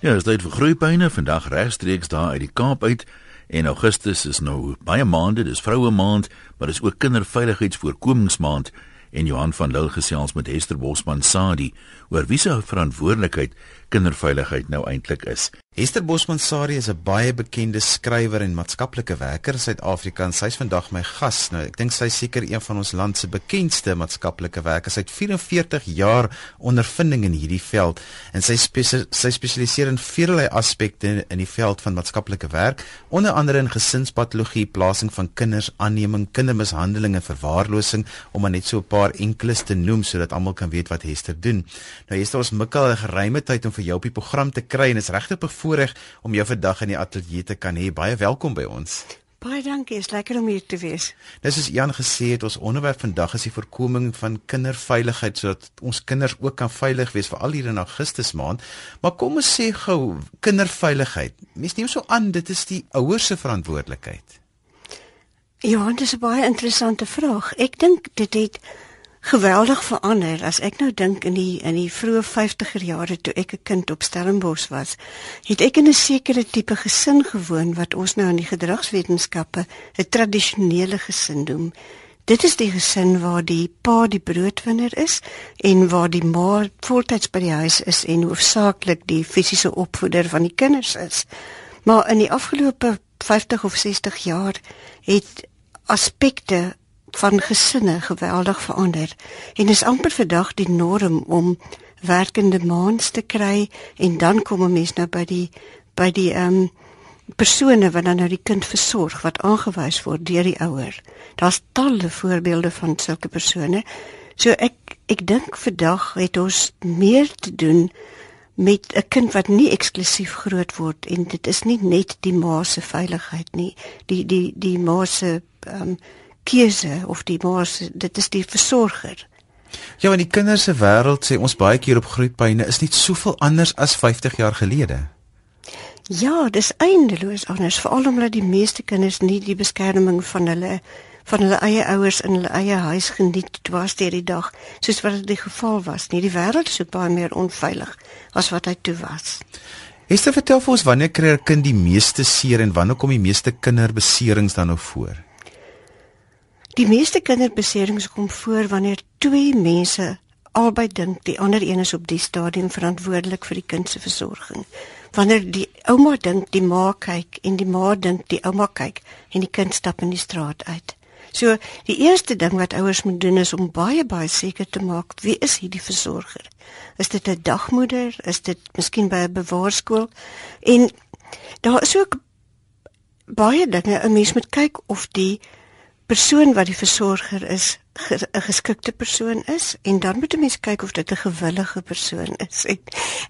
Ja, dit is vir groeipyne. Vandag regstreeks daar uit die Kaap uit. En Augustus is nou baie maande, dis vroue maand, maar dis ook kinderveiligheidsvoorkomingsmaand. En Johan van Lille gesels met Hester Bosman Sadi oor wie se verantwoordelikheid kinderveiligheid nou eintlik is. Esther Bosman Sari is 'n baie bekende skrywer en maatskaplike werker in Suid-Afrika en sy's vandag my gas. Nou, ek dink sy's seker een van ons land se bekendste maatskaplike werkers. Sy het 44 jaar ondervinding in hierdie veld en sy spesialiseer sy spesialiseer in veelal aspekte in die veld van maatskaplike werk, onder andere in gesinspatologie, plasing van kinders, aanneming, kindermishandeling en verwaarlosing, om maar net so 'n paar enkeles te noem sodat almal kan weet wat Esther doen. Nou Esther, ons mikkel 'n geruime tyd om vir jou op die program te kry en is regtig voorreg om jou vandag in die ateljee te kan hê. Baie welkom by ons. Baie dankie, is lekker om hier te wees. Dis soos Jan gesê het, ons onderwerp vandag is die voorkoming van kinderveiligheid sodat ons kinders ook kan veilig wees veral hier in Augustus maand. Maar kom ons sê gou, kinderveiligheid. Mens neem so aan dit is die ouers se verantwoordelikheid. Ja, dit is 'n baie interessante vraag. Ek dink dit het geweldig verander. As ek nou dink in die in die vroeë 50er jare toe ek 'n kind op Stellenbosch was het ek in 'n sekere tipe gesin gewoon wat ons nou in die gedragswetenskappe 'n tradisionele gesin noem. Dit is die gesin waar die pa die broodwinner is en waar die ma voltyds by die huis is en hoofsaaklik die fisiese opvoeder van die kinders is. Maar in die afgelope 50 of 60 jaar het aspekte van gesinne geweldig verander en is amper vandag die norm om werkende maans te kry en dan kom 'n mens nou by die by die ehm um, persone wat dan nou die kind versorg wat aangewys word deur die ouer. Daar's talle voorbeelde van sulke persone. So ek ek dink vandag het ons meer te doen met 'n kind wat nie eksklusief groot word en dit is nie net die ma se veiligheid nie. Die die die ma se ehm um, keuse of die maas dit is die versorger. Ja, in die kinders se wêreld sê ons baie keer op groeipyne is nie soveel anders as 50 jaar gelede. Ja, dis eindeloos anders, veral omdat die meeste kinders nie die beskerming van hulle van hulle eie ouers in hulle eie huis geniet dwars deur die dag, soos wat dit die geval was nie. Die wêreld is ook baie meer onveilig as wat hy toe was. Esther, vertel vir ons wanneer kry 'n kind die meeste seer en wanneer kom die meeste kinderbeserings dan nou voor? Die meeste kinderbeserings kom voor wanneer twee mense albei dink die ander een is op die stadium verantwoordelik vir die kind se versorging. Wanneer die ouma dink die ma kyk en die ma dink die ouma kyk en die kind stap in die straat uit. So die eerste ding wat ouers moet doen is om baie baie seker te maak wie is hierdie versorger? Is dit 'n dagmoeder? Is dit miskien by 'n bewaarskool? En daar is ook baie dinge 'n mens moet kyk of die persoon wat die versorger is 'n geskikte persoon is en dan moet 'n mens kyk of dit 'n gewillige persoon is. Ek,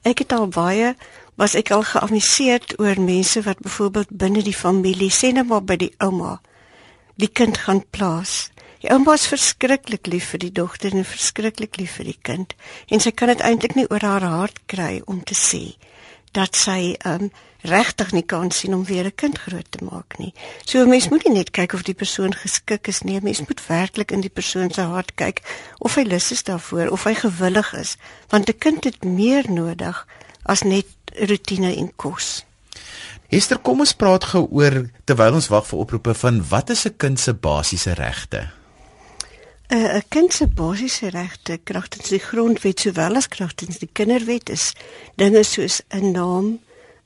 ek het al baie was ek al geamuseerd oor mense wat byvoorbeeld binne die familie sê net maar by die ouma die kind gaan plaas. Die ouma is verskriklik lief vir die dogter en verskriklik lief vir die kind en sy kan dit eintlik nie oor haar hart kry om te sê dat sy um regtig nie kan sien om weer 'n kind groot te maak nie. So 'n mens moet nie net kyk of die persoon geskik is nie, 'n mens moet werklik in die persoon se hart kyk of hy lus is daarvoor, of hy gewillig is, want 'n kind het meer nodig as net rotine en kos. Esther, kom ons praat gou oor terwyl ons wag vir oproepe van wat is 'n kind se basiese regte? 'n kind se basiese regte kragtens die grondwet sowel as kragtens die kinderwet is dinge soos 'n naam,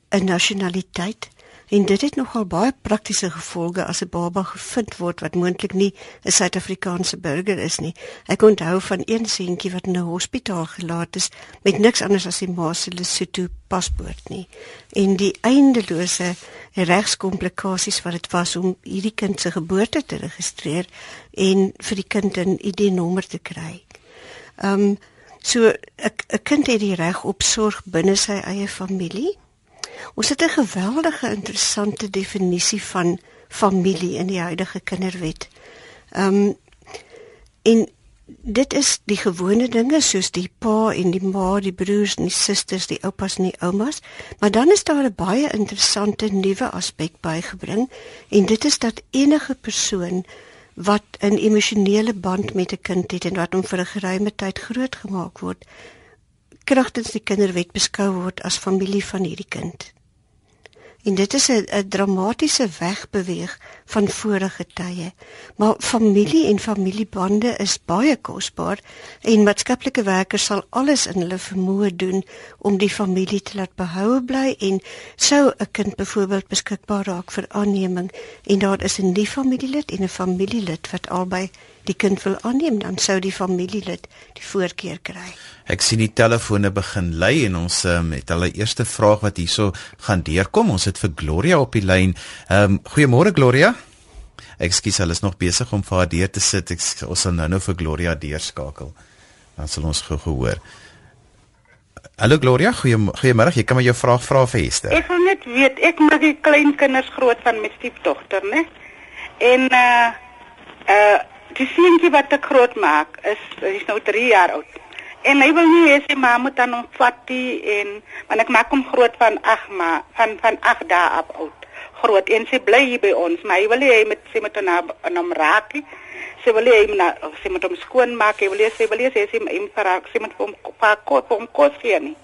'n nasionaliteit en dit het nogal baie praktiese gevolge as 'n baba gevind word wat moontlik nie 'n Suid-Afrikaanse burger is nie. Ek onthou van een seentjie wat in 'n hospitaal gelaat is met niks anders as die ma se Lesotho paspoort nie. En die eindelose regskomplikasies wat dit was om hierdie kind se geboorte te registreer en vir die kind 'n ID-nommer te kry. Ehm um, so 'n kind het die reg op sorg binne sy eie familie Ons het 'n geweldige interessante definisie van familie in die huidige kinderwet. Ehm um, en dit is die gewone dinge soos die pa en die ma, die broers en die susters, die oupas en die oumas, maar dan is daar 'n baie interessante nuwe aspek bygebring en dit is dat enige persoon wat 'n emosionele band met 'n kind het en wat hom vir 'n geruime tyd grootgemaak word, kragtens die kinderwet beskou word as familie van hierdie kind. En dit is 'n dramatiese wegbeweeg van vorige tye. Maar familie en familiebande is baie kosbaar en maatskaplike werkers sal alles in hulle vermoë doen om die familie te laat behoue bly en sou 'n kind byvoorbeeld beskikbaar raak vir aanneming en daar is 'n nuwe familielid en 'n familielid wat albei die kind wil aanneem, dan sou die familielid die voorkeur kry. Ek sien die telefone begin lui en ons um, het hulle eerste vraag wat hierso gaan deurkom. Ons het vir Gloria op die lyn. Ehm um, goeiemôre Gloria. Ekskuus, hulle is nog besig om vir haar deur te sit. Ek ons sal nou-nou vir Gloria deurskakel. Dan sal ons gou hoor. Hallo Gloria, goeiemôre. Jy kan my jou vraag vra vir Hester. Ek wil net weet, ek maak die klein kinders groot van my stiefdogter, né? En uh uh die seentjie wat ek groot maak is hy is nou 3 jaar oud. En hy wil nie hê sy ma moet aan hom vat en want ek maak hom groot van 8 ma van van 8 dae af oud. Groot en sy bly hier by ons, maar hy wil nie hy met sy met na na hom raak nie. Sy wil nie hy na sy moet hom skoon maak, hy wil nie sy wil nie sy sy moet hom pa kos hom kos gee nie.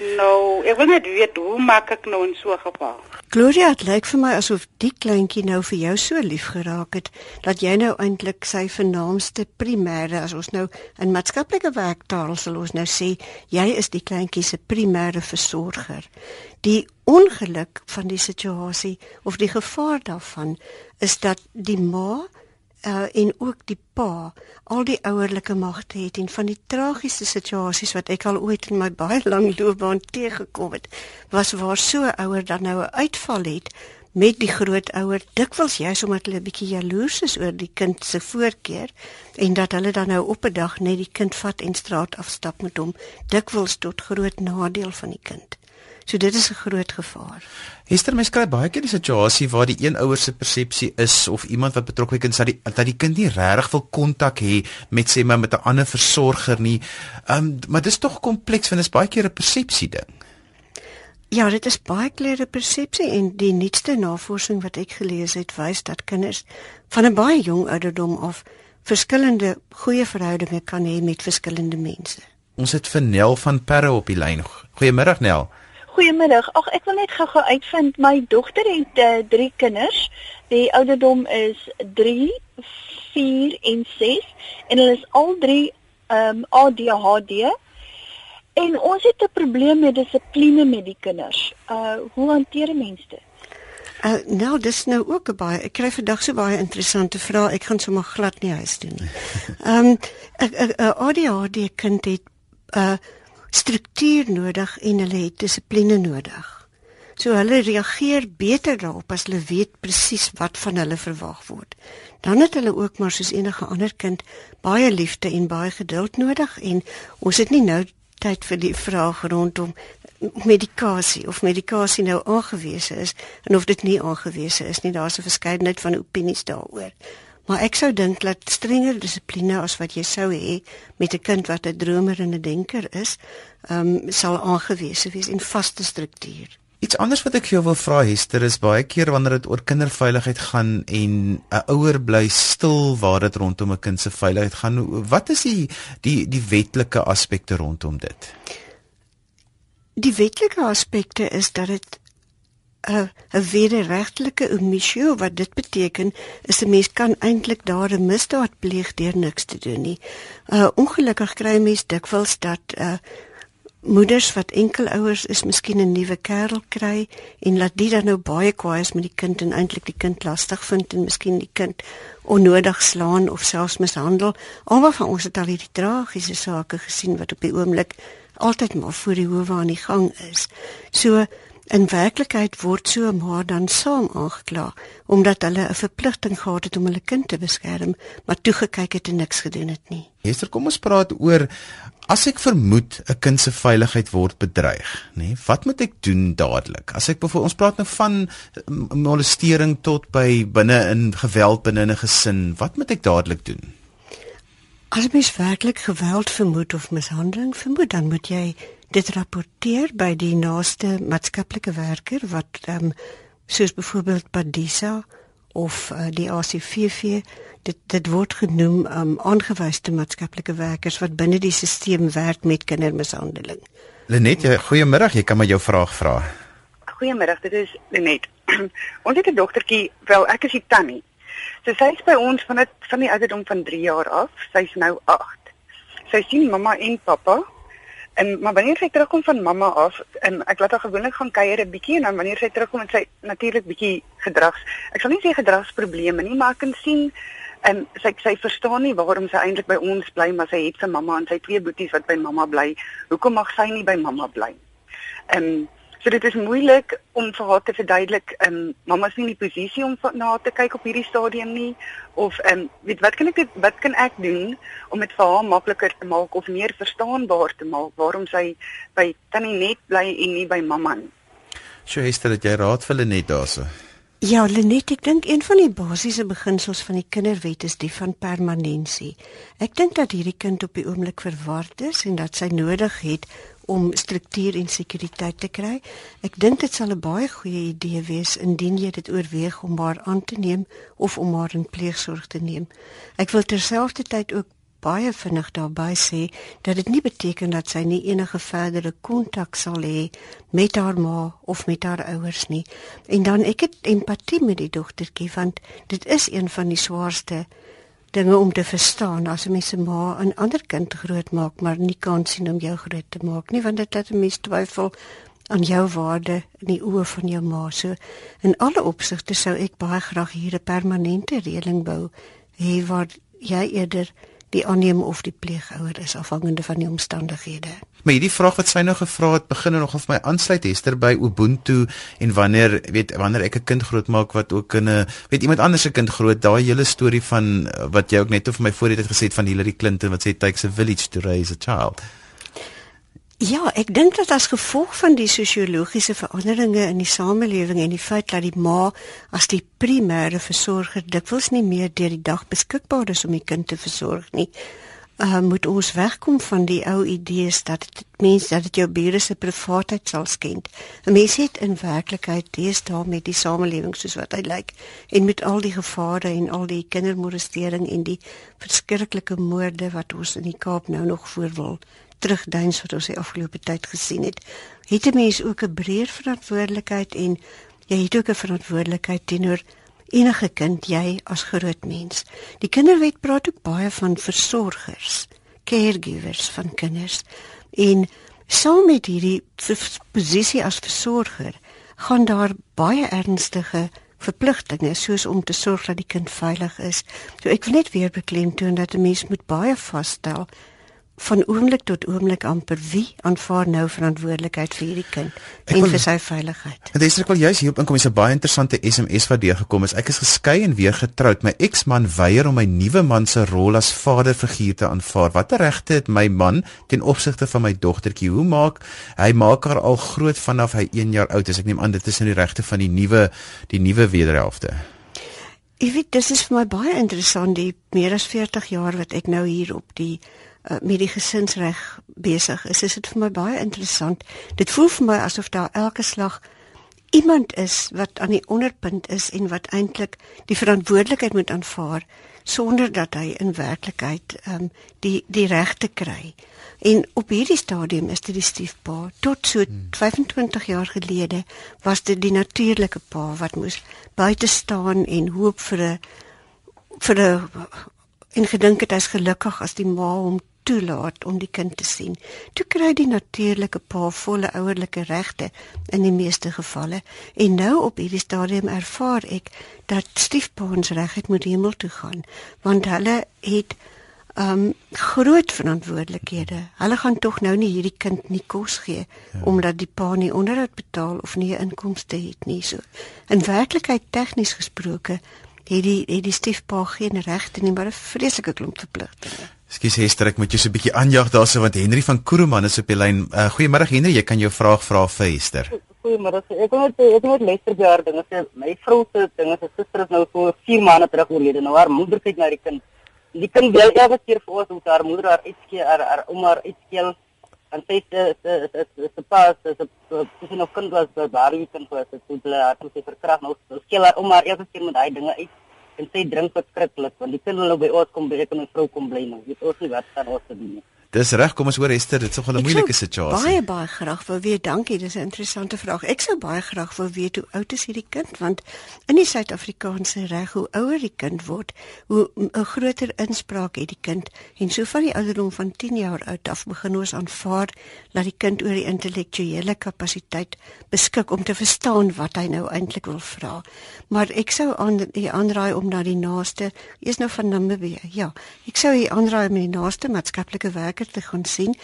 Nou, ek wil net weet hoe maak ek nou in so 'n geval? Gloria, dit lyk vir my asof die kleintjie nou vir jou so lief geraak het dat jy nou eintlik sy vernaamste primêre, as ons nou in maatskaplike werktaal sal ons nou sê, jy is die kleintjie se primêre versorger. Die ongeluk van die situasie of die gevaar daarvan is dat die ma uh, en ook die pa al die ouerlike magte het en van die tragiese situasies wat ek al ooit in my baie lang loopbaan teëgekom het was waar so ouer dan nou 'n uitval het met die grootouer. Dikwels juis omdat hulle 'n bietjie jaloers is oor die kind se voorkeur en dat hulle dan nou op 'n dag net die kind vat en straat afstap met hom dikwels tot groot nadeel van die kind So dit is 'n groot gevaar. Hester, mens kry baie keer die situasie waar die een ouer se persepsie is of iemand wat betrokke is dat die dat die kind nie regtig wil kontak hê met sê maar met 'n ander versorger nie. Ehm um, maar dis tog kompleks want dit is baie keer 'n persepsie ding. Ja, dit is baie keer 'n persepsie en die nuutste navorsing wat ek gelees het wys dat kinders van 'n baie jong ouderdom af verskillende goeie verhoudinge kan hê met verskillende mense. Ons het vir Nel van Perre op die lyn. Goeiemiddag Nel. Goeiemiddag. Ag ek wil net gou-gou uitvind my dogter het uh, drie kinders. Die ouderdom is 3, 4 en 6 en hulle is al drie ehm um, ADHD. En ons het 'n probleem met dissipline met die kinders. Uh hoe hanteer mense dit? Uh, nou dis nou ook 'n baie ek kry vandag so baie interessante vrae ek gaan sommer glad nie huis doen nie. Ehm um, 'n ADHD kind het uh struktuur nodig en hulle het dissipline nodig. So hulle reageer beter daarop as hulle weet presies wat van hulle verwag word. Dan het hulle ook maar soos enige ander kind baie liefde en baie geduld nodig en ons het nie nou tyd vir die vraag rondom medikasie of medikasie nou aangewese is en of dit nie aangewese is nie. Daar's 'n verskeidenheid van opinies daaroor. Maar ek sou dink dat strenger dissipline as wat jy sou hê met 'n kind wat 'n dromer en 'n denker is, ehm um, sal aangewese wees in vaste struktuur. Iets anders wat ek jou wil vra Hester is baie keer wanneer dit oor kinderveiligheid gaan en 'n ouer bly stil waar dit rondom 'n kind se veiligheid gaan, wat is die die die wetlike aspekte rondom dit? Die wetlike aspekte is dat dit 'n 'n wederregtelike omissie wat dit beteken is 'n mens kan eintlik daar 'n misdaad pleeg deur niks te doen nie. Uh ongelukkig kry mense dikwels dat uh moeders wat enkelouers is miskien 'n nuwe kerel kry en laat die dan nou baie kwaai is met die kind en eintlik die kind lastig vind en miskien die kind onnodig slaan of selfs mishandel. Alhoewel van ons het al hierdie tragiese sake gesien wat op die oomblik altyd maar voor die howe aan die gang is. So In werklikheid word so 'n ma dan saam aangekla omdat hulle 'n verpligting gehad het om hulle kind te beskerm, maar toe gekyk het en niks gedoen het nie. Hester, kom ons praat oor as ek vermoed 'n kind se veiligheid word bedreig, nê? Nee, wat moet ek doen dadelik? As ek byvoorbeeld ons praat nou van molestering tot by binne in geweld binne 'n gesin, wat moet ek dadelik doen? As mens werklik geweld vermoed of mishandeling vermoed, dan moet jy dit rapporteer by die naaste maatskaplike werker wat ehm um, soos byvoorbeeld Padisa of uh, die ACVV dit dit word genoem um aangewyse maatskaplike werkers wat binne die stelsel werk met kindermishandeling. Lenet, goeiemôre, jy kan my jou vraag vra. Goeiemôre, dit is Lenet. ons het 'n dogtertjie, wel ek is die tannie. So sy is by ons van dit van die ouderdom van 3 jaar af. Sy's nou 8. Sy sien mamma en pappa En maar wanneer sy terugkom van mamma af en ek laat haar gewoonlik gaan kuier 'n bietjie en dan wanneer sy terugkom en sy natuurlik bietjie gedrags. Ek sal nie sê gedragsprobleme nie, maar ek kan sien en sy sy verstaan nie waarom sy eintlik by ons bly, maar sy het sy mamma en sy twee boeties wat by mamma bly. Hoekom mag sy nie by mamma bly? En So dit is moeilik om vir haar te verduidelik. Ehm um, mamma is nie in die posisie om na te kyk op hierdie stadium nie of ehm um, weet wat kan ek dit wat kan ek doen om dit vir haar makliker te maak of meer verstaanbaar te maak waarom sy by tannie net bly en nie by mamma nie. Sjoe, is dit jy raad vir Lenet daarso? Ja, Lenet, ek dink een van die basiese beginsels van die kinderwet is die van permanensie. Ek dink dat hierdie kind op die oomblik verward is en dat sy nodig het om struktuur en sekuriteit te kry. Ek dink dit sal 'n baie goeie idee wees indien jy dit oorweeg om haar aan te neem of om haar in pleegsorg te neem. Ek wil terselfdertyd ook baie vinnig daarby sê dat dit nie beteken dat sy nie enige verdere kontak sal hê met haar ma of met haar ouers nie. En dan ek het empatie met die dogtertjie want dit is een van die swaarste dinge om te verstaan as 'n mens se ma 'n ander kind grootmaak maar nie kan sien om jou groot te maak nie want dit laat 'n mens twyfel aan jou waarde in die oë van jou ma. So in alle opsigte sou ek baie graag hier 'n permanente reëling bou hê waar jy eerder die aanneem of die pleegouer is afhangende van die omstandighede. Maar hierdie vraag wat sy nou gevra het, begin nog of my aansluit Hester by Ubuntu en wanneer weet wanneer ek 'n kind grootmaak wat ook in 'n weet iemand anders se kind groot, daai hele storie van wat jy ook net of my voorheen het gesê van Hillary Clinton wat sê takes a village to raise a child. Ja, ek dink dat as gevolg van die sosiologiese veranderinge in die samelewing en die feit dat die ma as die primêre versorger dikwels nie meer deur die dag beskikbaar is om die kind te versorg nie, uh, moet ons wegkom van die ou idees dat dit mens dat dit jou bure se privaatheid sal skend. 'n Mens het in werklikheid deesdae met die samelewing soos wat hy lyk en met al die gevare en al die kindermolestering en die verskriklike moorde wat ons in die Kaap nou nog voorwil terugduins wat ons die afgelope tyd gesien het, het 'n mens ook 'n breër verantwoordelikheid en jy het ook 'n verantwoordelikheid teenoor enige kind jy as groot mens. Die kinderwet praat ook baie van versorgers, caregivers van kinders en saam met hierdie posisie as versorger gaan daar baie ernstige verpligtinge soos om te sorg dat die kind veilig is. So ek wil net weer beklemtoon dat 'n mens moet baie vasstel van oomblik tot oomblik amper wie aanvaar nou verantwoordelikheid vir hierdie kind ek en wil, vir sy veiligheid. En dis ek wil juist hierop inkom is 'n baie interessante SMS wat deur gekom is. Ek is geskei en weer getroud. My eksman weier om my nuwe man se rol as vaderfiguur te aanvaar. Watter regte het my man ten opsigte van my dogtertjie? Hoe maak hy maak haar al groot vanaf hy 1 jaar oud is. Ek neem aan dit is in die regte van die nuwe die nuwe wederhelfte. Ek weet dis is vir my baie interessant die meer as 40 jaar wat ek nou hier op die uh, met die gesinsreg besig is, is dit vir my baie interessant. Dit voel vir my asof daar elke slag iemand is wat aan die onderpunt is en wat eintlik die verantwoordelikheid moet aanvaar sonder dat hy in werklikheid um, die die regte kry. En op hierdie stadium is dit die stiefpa. Tot so 25 jaar gelede was dit die natuurlike pa wat moes buite staan en hoop vir 'n vir 'n en gedink het hy's gelukkig as die ma hom toelaat om die kind te sien. Toe kry die natuurlike pa volle ouerlike regte in die meeste gevalle. En nou op hierdie stadium ervaar ek dat stiefpaans reg het moet hemel toe gaan, want hulle het um groot verantwoordelikhede. Hulle gaan tog nou nie hierdie kind nie kos gee ja. omdat die pa nie onderhoud betaal of nie inkomste het nie so. In werklikheid tegnies gesproke het die het die stiefpa geen regte nie, maar 'n vreeslike klomp verpligtinge. Ekskuus Hester, ek moet jou so 'n bietjie aanjaag daarso want Henry van Kuruman is op die lyn. Uh, Goeiemôre Henry, jy kan jou vraag vra vir Hester. Goeiemôre. Ek net ek wil net Lester jaar dinge sê. My vrou se dinge, sy suster is nou so 4 maande terug oorlede. Nou haar moeder kyk na die kind. Die kind bly elke keer vir ons hoe haar moeder haar uitskeel, haar haar ouma uitskeel. En sy het se se pas se sy nog kind was by Barbie kind was dit toe haar toe sy verkrag nou skeel haar maar elke keer met daai dinge uit en sy drink verskriklik want kind wil nou by ons kom by ek en my vrou kom bly nou. Dit ons nie wat gaan ons doen nie. Dis reg, kom ons hoor Esther, dit is nog 'n moeilike situasie. Baie baie graag wil weet, dankie, dis 'n interessante vraag. Ek sou baie graag wil weet hoe oud is hierdie kind want in die Suid-Afrikaanse reg hoe ouer die kind word, hoe 'n groter inspraak het die kind en so van die ouderdom van 10 jaar oud af begin ons aanvaar dat die kind oor die intellektuele kapasiteit beskik om te verstaan wat hy nou eintlik wil vra. Maar ek sou aan die aanraai om na die naaste, eers nou van Namibië. Ja, ek sou hier aanraai om die naaste maatskaplike werk lekker te gaan sien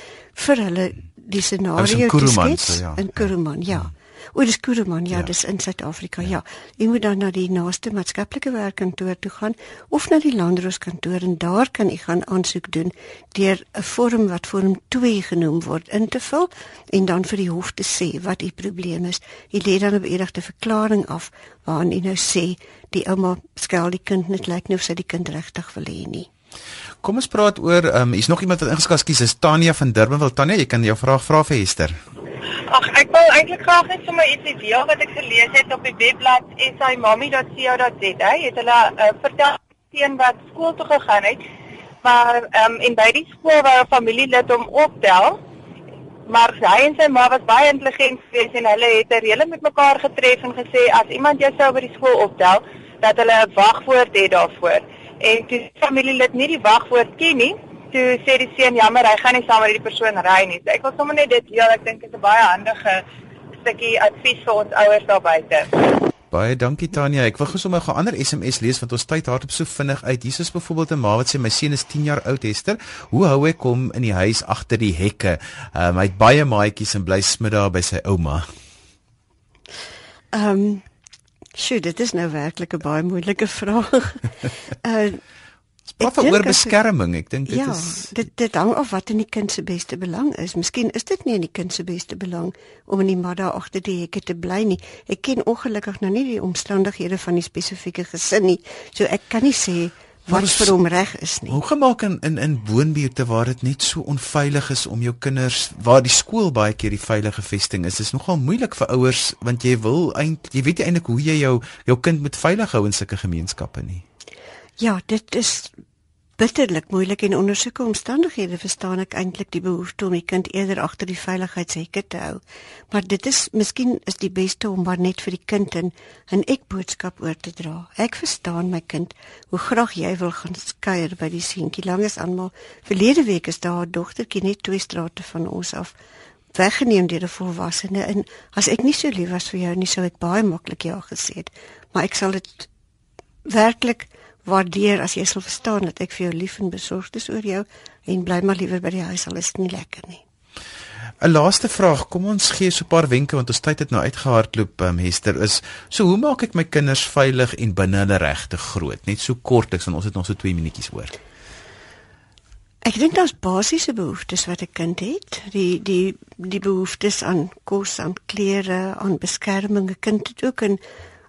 vir hulle die scenario te skets ja. in Kuruman ja. ja. O, dis Kuruman ja, ja, dis in Suid-Afrika ja. ja. Jy moet dan na die naaste maatskaplike werkkantoor toe gaan of na die landroos kantoor en daar kan jy gaan aansoek doen deur 'n vorm wat vorm 2 genoem word in te vul en dan vir die hof te sê wat die probleem is. Jy lê dan 'n beëdigde verklaring af waarin jy nou sê die ouma skel die kind net lyk like, nou sy die kind regtig wil hê nie. Kom ons praat oor ehm um, hier's nog iemand wat ingeskas kies is Tanya van Durban. Wil Tanya, jy kan jou vraag vra vir Hester. Ag, ek wil eintlik graag net sommer ietsie deel wat ek gelees het op die webblad saymami.co.za. Het hulle uh, vertel teen wat skool toe gegaan het. Maar ehm um, en by die skool waar 'n familielid hom optel, maar hy en sy ma was baie intelligent geweest en hulle het 'n reële met mekaar getref en gesê as iemand jou sou by die skool optel, dat hulle 'n wagwoord het daarvoor en toe familielid nie die wagwoord ken nie, toe sê die seun jammer, hy gaan nie saam met die persoon ry nie. So ek wil sommer net dit ja, ek dink dit is 'n baie handige stukkie advies vir ons ouers daar buite. Baie dankie Tanya. Ek wil gesommer 'n ander SMS lees want ons tyd hardop so vinnig uit. Hier is byvoorbeeld 'n ma wat sê my seun is 10 jaar oud, Hester. Hoe hou ek hom in die huis agter die hekke? Um, hy het baie maatjies en bly smid daar by sy ouma. Ehm um, Sjoe, dit is nou werklik 'n baie moeilike vraag. uh Wat oor beskerming? Ek dink dit ja, is dit dit hang af wat in die kind se beste belang is. Miskien is dit nie in die kind se beste belang om in die madda agter die hekke te bly nie. Ek ken ongelukkig nou nie die omstandighede van die spesifieke gesin nie. So ek kan nie sê wat is, vir hom reg is nie. Hoe gemaak in in in woonbuurte waar dit net so onveilig is om jou kinders waar die skool baie keer die veilige vesting is. Dit is nogal moeilik vir ouers want jy wil eintlik jy weet eintlik hoe jy jou jou kind moet veilig hou in sulke gemeenskappe nie. Ja, dit is bitterlik moeilik en onder sulke omstandighede verstaan ek eintlik die behoefte om die kind eerder agter die veiligheidshekke te hou. Maar dit is miskien is die beste om maar net vir die kind 'n 'n ek boodskap oor te dra. Ek verstaan my kind, hoe graag jy wil gaan kuier by die seentjie langs aan maar verlede week is daar 'n dogtertjie net twee strate van ons af weggeneem deur 'n volwassene en as ek nie so lief was vir jou nie sou ek baie maklik ja gesê het. Maar ek sal dit werklik waardeer as jy sal verstaan dat ek vir jou lief en besorgd is oor jou en bly maar liewer by die huis al is dit nie lekker nie. 'n Laaste vraag, kom ons gee so 'n paar wenke want ons tyd het nou uitgehardloop, um, Hester, is so hoe maak ek my kinders veilig en binne hulle regte groot? Net so kortliks want ons het nog so 2 minuutjies oor. Ek dink daar's basiese behoeftes wat 'n kind het. Die die die behoeftes aan kos, aan klere, aan beskerming. 'n Kind het ook 'n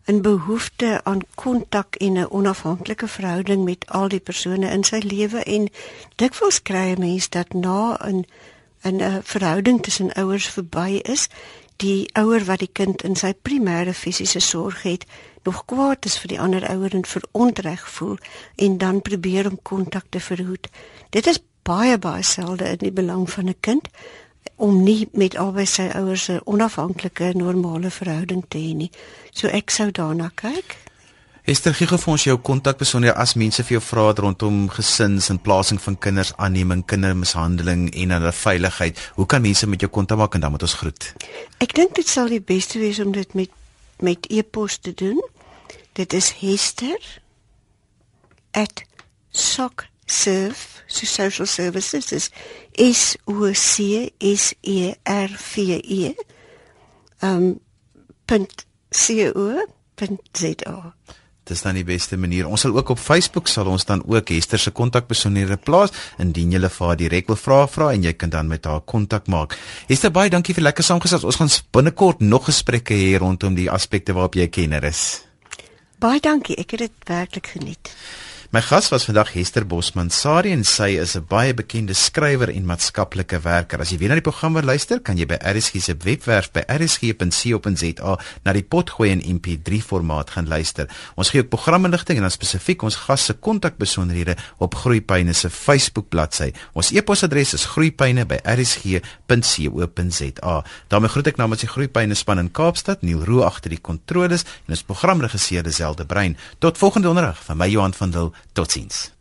'n behoefte aan kontak en 'n onafhanklike verhouding met al die persone in sy lewe en dikwels kry 'n mens dat na 'n 'n verhouding tussen ouers verby is, die ouer wat die kind in sy primêre fisiese sorg het, nog kwaad is vir die ander ouer en verontreg voel en dan probeer om kontak te verhoed. Dit is baie baie selde in die belang van 'n kind om nie met albei sy ouers 'n onafhanklike normale verhouding te hê nie. So ek sou daarna kyk. Esther gee vir ons jou kontakbesonderhede as mense vir jou vra rondom gesins en plasing van kinders aanneming, kindermishandeling en hulle veiligheid. Hoe kan mense met jou kontak maak en dan moet ons groet? Ek dink dit sal die beste wees om dit met met e-pos te doen. Dit is hester@soc.serve so social services is S O C S E R V E um .co.za Dis dan die beste manier. Ons sal ook op Facebook sal ons dan ook Hester se kontakbesonderhede plaas indien jy vir haar direk wil vra vra en jy kan dan met haar kontak maak. Hester baie dankie vir lekker saamgesels. Ons gaan binnekort nog gesprekke hê rondom die aspekte waarop jy kenner is. Baie dankie. Ek het dit werklik geniet. My gas was vandag Hester Bosman Sari en sy is 'n baie bekende skrywer en maatskaplike werker. As jy weer na die program wil luister, kan jy by RSG se webwerf by rsg.co.za na die potgooi in MP3 formaat gaan luister. Ons gee ook programinligting en dan spesifiek ons gas se kontakbesonderhede op Groeipyne se Facebook bladsy. Ons e-posadres is groeipyne@rsg.co.za. daarmee groet ek namens die Groeipyne span in Kaapstad, Neil Roo agter die kontroles en ons programregisseur Deselde Brein. Tot volgende onderrig van my Johan van Dil. Totsiens.